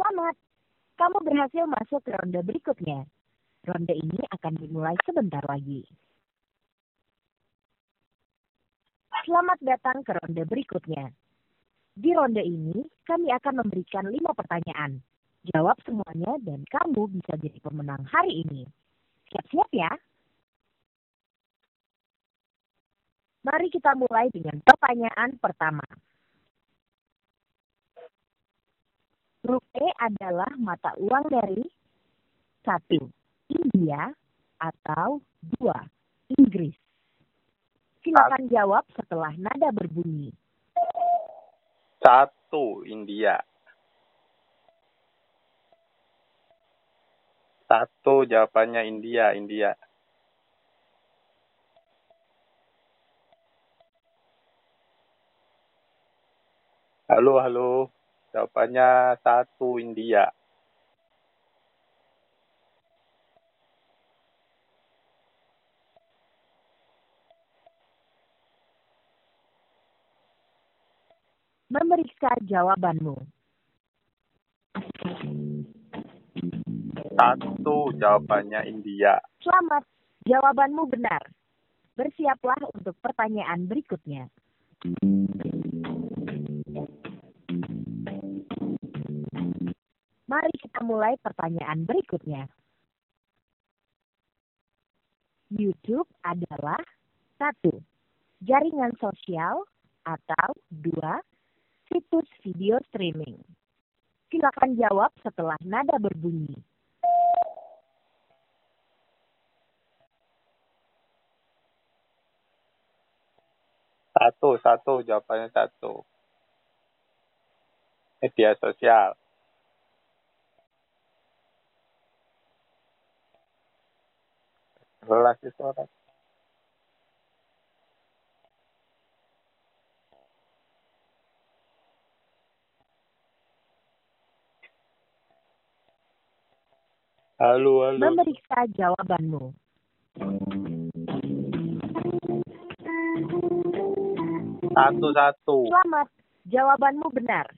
Selamat, kamu berhasil masuk ke ronde berikutnya. Ronde ini akan dimulai sebentar lagi. Selamat datang ke ronde berikutnya. Di ronde ini, kami akan memberikan lima pertanyaan. Jawab semuanya dan kamu bisa jadi pemenang hari ini. Siap-siap ya? Mari kita mulai dengan pertanyaan pertama. Rupiah adalah mata uang dari satu India atau dua Inggris. Silakan jawab setelah nada berbunyi. Satu India. Satu jawabannya India, India. Halo, halo. Jawabannya satu India. Memeriksa jawabanmu. Satu jawabannya India. Selamat, jawabanmu benar. Bersiaplah untuk pertanyaan berikutnya. Mari kita mulai pertanyaan berikutnya. YouTube adalah satu jaringan sosial atau dua situs video streaming. Silakan jawab setelah nada berbunyi. Satu, satu, jawabannya satu. Media sosial. Relasi suara. Halo, halo. Memeriksa jawabanmu. Satu, satu. Selamat, jawabanmu benar.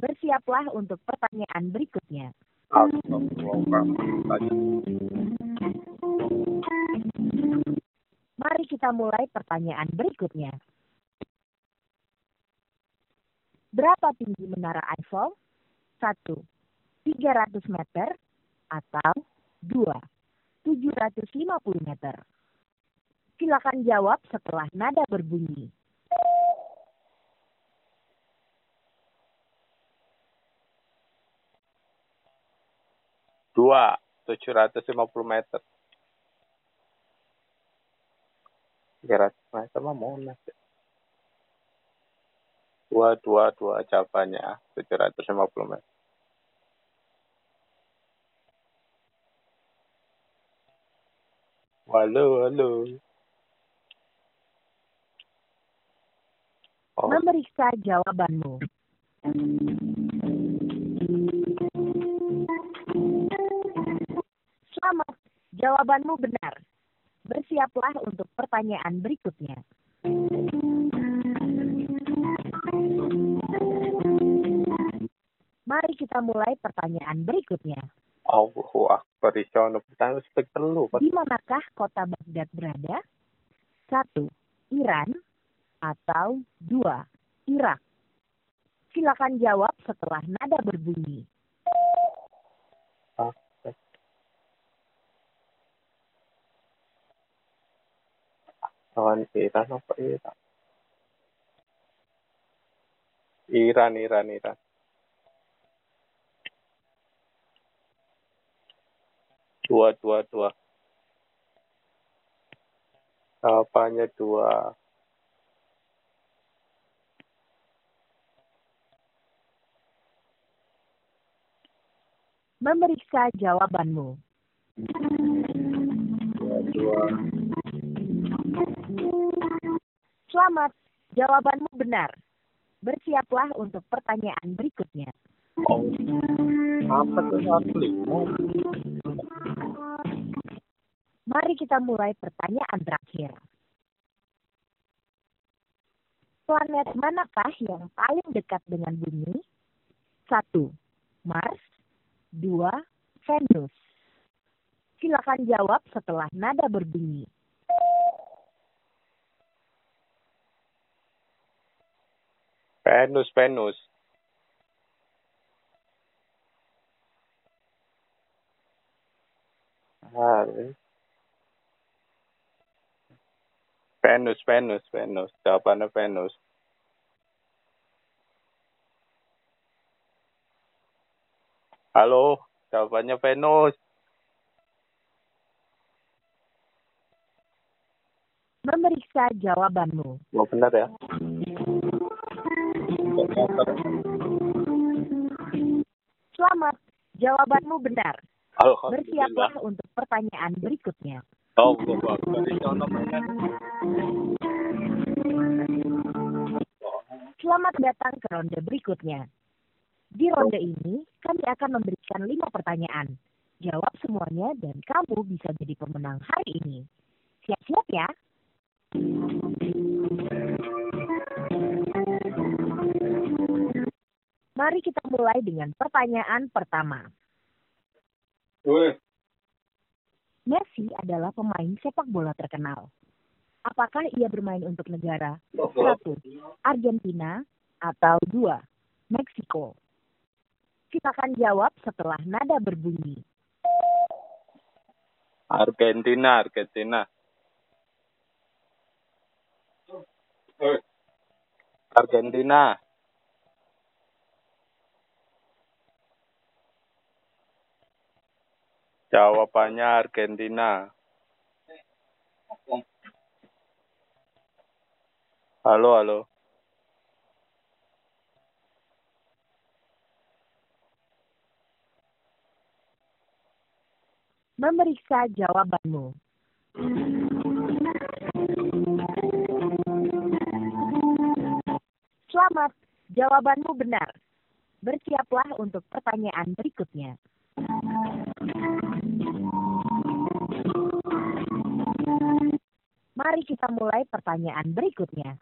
Bersiaplah untuk pertanyaan berikutnya. Mari kita mulai pertanyaan berikutnya. Berapa tinggi menara Eiffel? 1. 300 meter atau 2. 750 meter. Silakan jawab setelah nada berbunyi. Dua, tujuh ratus lima puluh meter. Meter mah monas. ya. Dua, dua, dua jawabannya. Tujuh ratus lima puluh meter. Halo, halo. Oh, Memeriksa jawabanmu. Selamat, jawabanmu benar. Bersiaplah untuk pertanyaan berikutnya. Mari kita mulai pertanyaan berikutnya. Allahu Akbar. Isyana pertanyaan. Pak. Di manakah kota Baghdad berada? Satu, Iran atau dua, Irak. Silakan jawab setelah nada berbunyi. Lawan Iran apa Iran? Iran, Iran, Iran. Dua, dua, dua. Apanya dua? Memeriksa jawabanmu. Dua, dua. Selamat, jawabanmu benar. Bersiaplah untuk pertanyaan berikutnya. Oh. Apa tuh? Mari kita mulai pertanyaan terakhir. Planet manakah yang paling dekat dengan bumi? Satu, Mars. dua, Venus. Silakan jawab setelah nada berbunyi. Venus, Venus. Ah, Venus, Venus, Venus. Jawabannya Venus. Halo, jawabannya Venus. Memeriksa jawabanmu. Oh, benar ya? Selamat, jawabanmu benar. Bersiaplah untuk pertanyaan berikutnya. Oh. Selamat datang ke ronde berikutnya. Di ronde ini, kami akan memberikan lima pertanyaan. Jawab semuanya dan kamu bisa jadi pemenang hari ini. Siap-siap ya. Mari kita mulai dengan pertanyaan pertama. Wih, Messi adalah pemain sepak bola terkenal. Apakah ia bermain untuk negara satu Argentina atau dua Meksiko? Silakan jawab setelah nada berbunyi. Argentina, Argentina. Argentina. Jawabannya Argentina. Halo, halo. Memeriksa jawabanmu. Selamat, jawabanmu benar. Bersiaplah untuk pertanyaan berikutnya. Mari kita mulai pertanyaan berikutnya.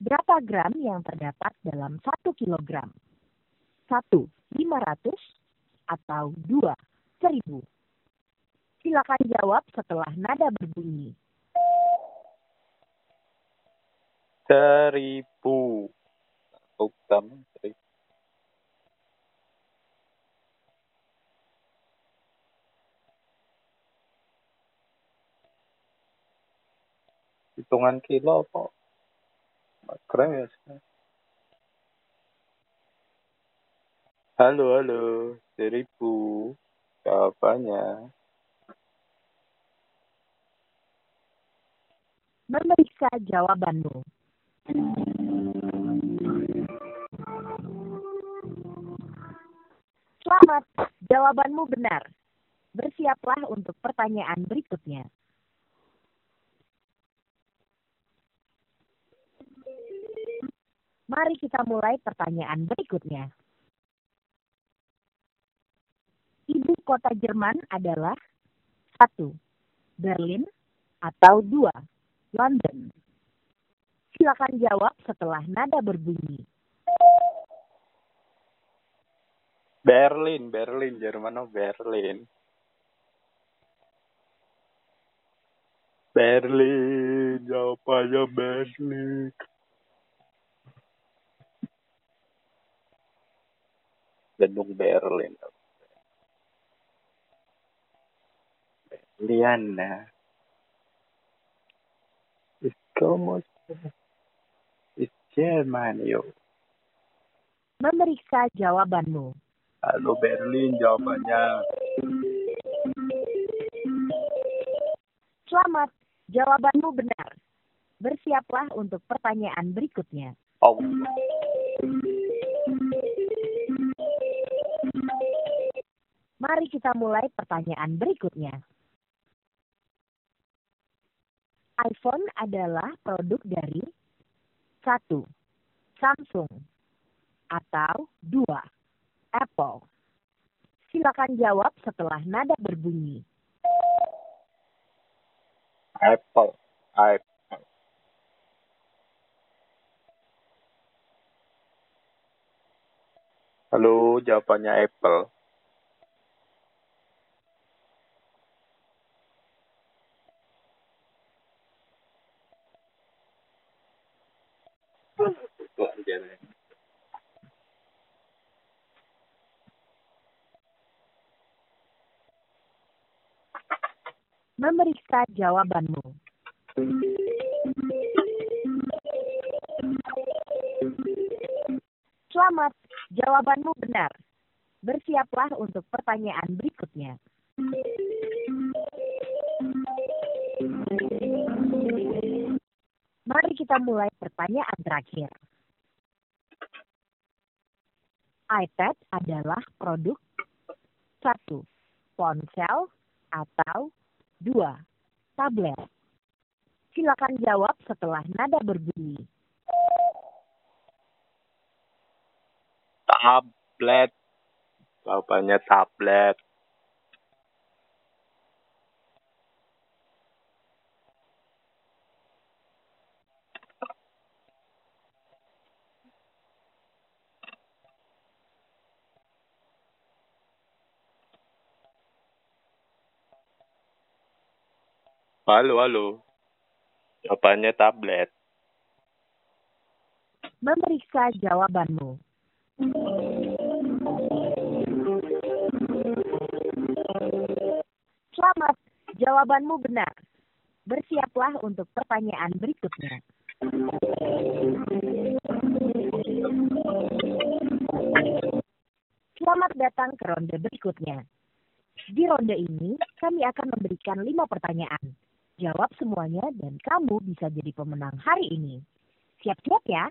Berapa gram yang terdapat dalam satu kilogram? Satu, lima ratus atau dua, seribu? Silakan jawab setelah nada berbunyi. Seribu. Utama seribu. Hitungan kilo kok. Gram ya. Halo, halo. Seribu. Jawabannya. Memeriksa jawabanmu. Selamat, jawabanmu benar. Bersiaplah untuk pertanyaan berikutnya. Mari kita mulai pertanyaan berikutnya. Ibu kota Jerman adalah satu, Berlin atau dua, London. Silakan jawab setelah nada berbunyi. Berlin, Berlin, Jerman oh Berlin. Berlin, jawabannya Berlin. Gedung Berlin. Berliana. Ich komme aus ist German, yo. Memeriksa jawabanmu. Halo Berlin, jawabannya. Selamat, jawabanmu benar. Bersiaplah untuk pertanyaan berikutnya. Oh, Mari kita mulai pertanyaan berikutnya. iPhone adalah produk dari satu Samsung atau dua Apple. Silakan jawab setelah nada berbunyi. Apple. Apple. Halo, jawabannya Apple. Memeriksa jawabanmu. Selamat, jawabanmu benar. Bersiaplah untuk pertanyaan berikutnya. Mari kita mulai pertanyaan terakhir. iPad adalah produk satu ponsel atau dua tablet. Silakan jawab setelah nada berbunyi. Tablet. Jawabannya tablet. Halo, halo. Jawabannya tablet. Memeriksa jawabanmu. Selamat, jawabanmu benar. Bersiaplah untuk pertanyaan berikutnya. Selamat datang ke ronde berikutnya. Di ronde ini, kami akan memberikan lima pertanyaan. Jawab semuanya dan kamu bisa jadi pemenang hari ini. Siap-siap ya?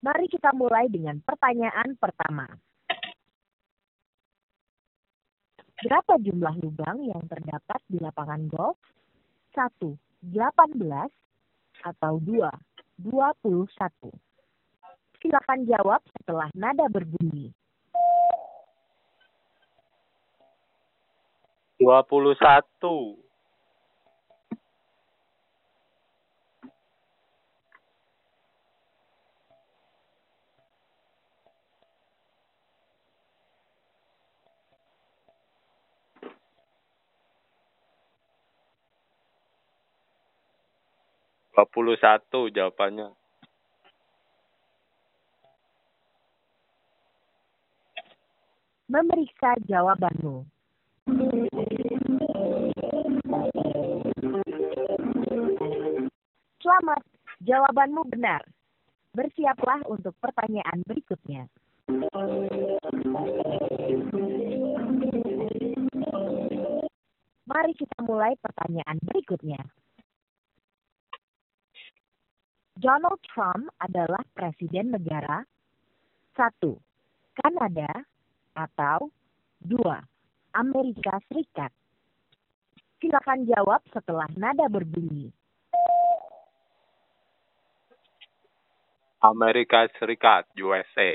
Mari kita mulai dengan pertanyaan pertama. Berapa jumlah lubang yang terdapat di lapangan golf? 1. 18 atau 2. 21. Silakan jawab setelah nada berbunyi. 21. Dua puluh satu jawabannya. Memeriksa jawabanmu. Selamat, jawabanmu benar. Bersiaplah untuk pertanyaan berikutnya. Mari kita mulai pertanyaan berikutnya. Donald Trump adalah presiden negara satu Kanada atau dua Amerika Serikat. Silakan jawab setelah nada berbunyi. Amerika Serikat, USA.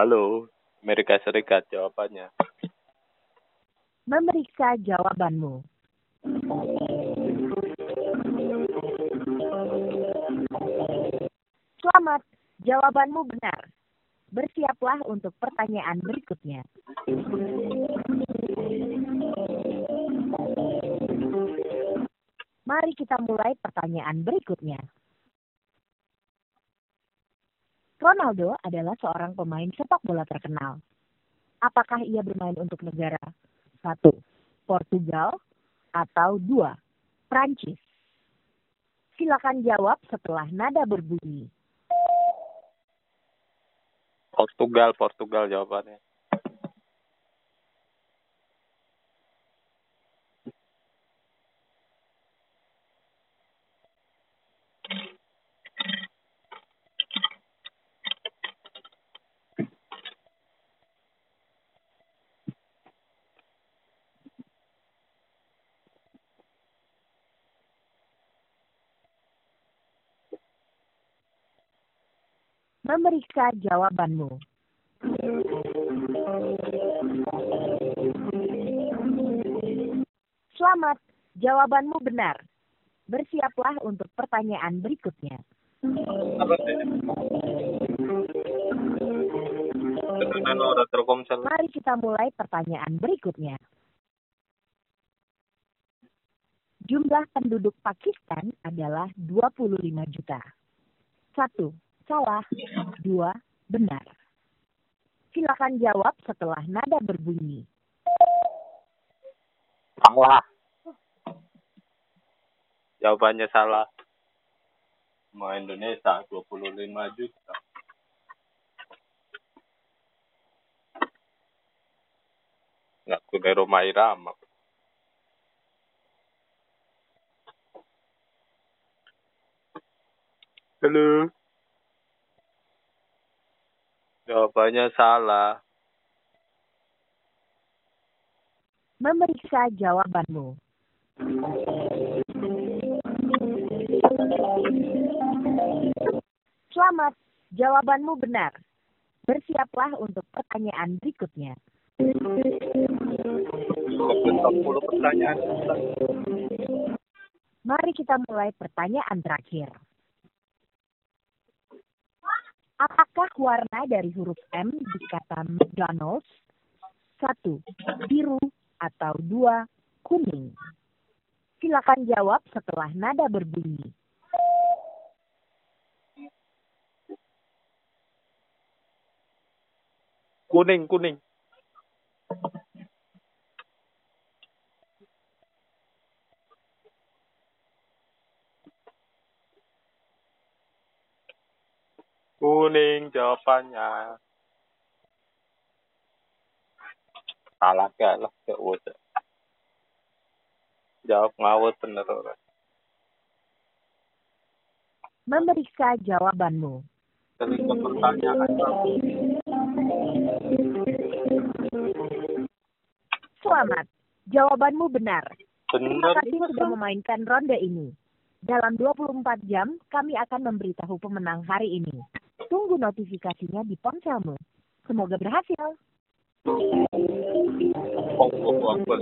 Halo, Amerika Serikat jawabannya. Memeriksa jawabanmu. Selamat, jawabanmu benar. Bersiaplah untuk pertanyaan berikutnya. Mari kita mulai pertanyaan berikutnya. Ronaldo adalah seorang pemain sepak bola terkenal. Apakah ia bermain untuk negara? Satu, Portugal atau dua, Prancis? Silakan jawab setelah nada berbunyi. Portugal, Portugal jawabannya. Memeriksa jawabanmu. Selamat, jawabanmu benar. Bersiaplah untuk pertanyaan berikutnya. Mari kita mulai pertanyaan berikutnya. Jumlah penduduk Pakistan adalah 25 juta. Satu, salah. Dua, benar. Silakan jawab setelah nada berbunyi. Salah. Jawabannya salah. Mau Indonesia 25 juta. Nggak kuda rumah irama. Halo. Jawabannya salah. Memeriksa jawabanmu. Selamat, jawabanmu benar. Bersiaplah untuk pertanyaan berikutnya. 60 pertanyaan. Mari kita mulai pertanyaan terakhir. Apakah warna dari huruf M di kata McDonald's? Satu, biru atau dua, kuning. Silakan jawab setelah nada berbunyi. Kuning, kuning. Kuning jawabannya. Salah gak lah, gak usah. Jawab ngawur bener orang. Memeriksa jawabanmu. Ketika pertanyaan Selamat, jawabanmu benar. Terima kasih sudah memainkan ronde ini. Dalam 24 jam, kami akan memberitahu pemenang hari ini. Tunggu notifikasinya di ponselmu. Semoga berhasil. Allah Akbar,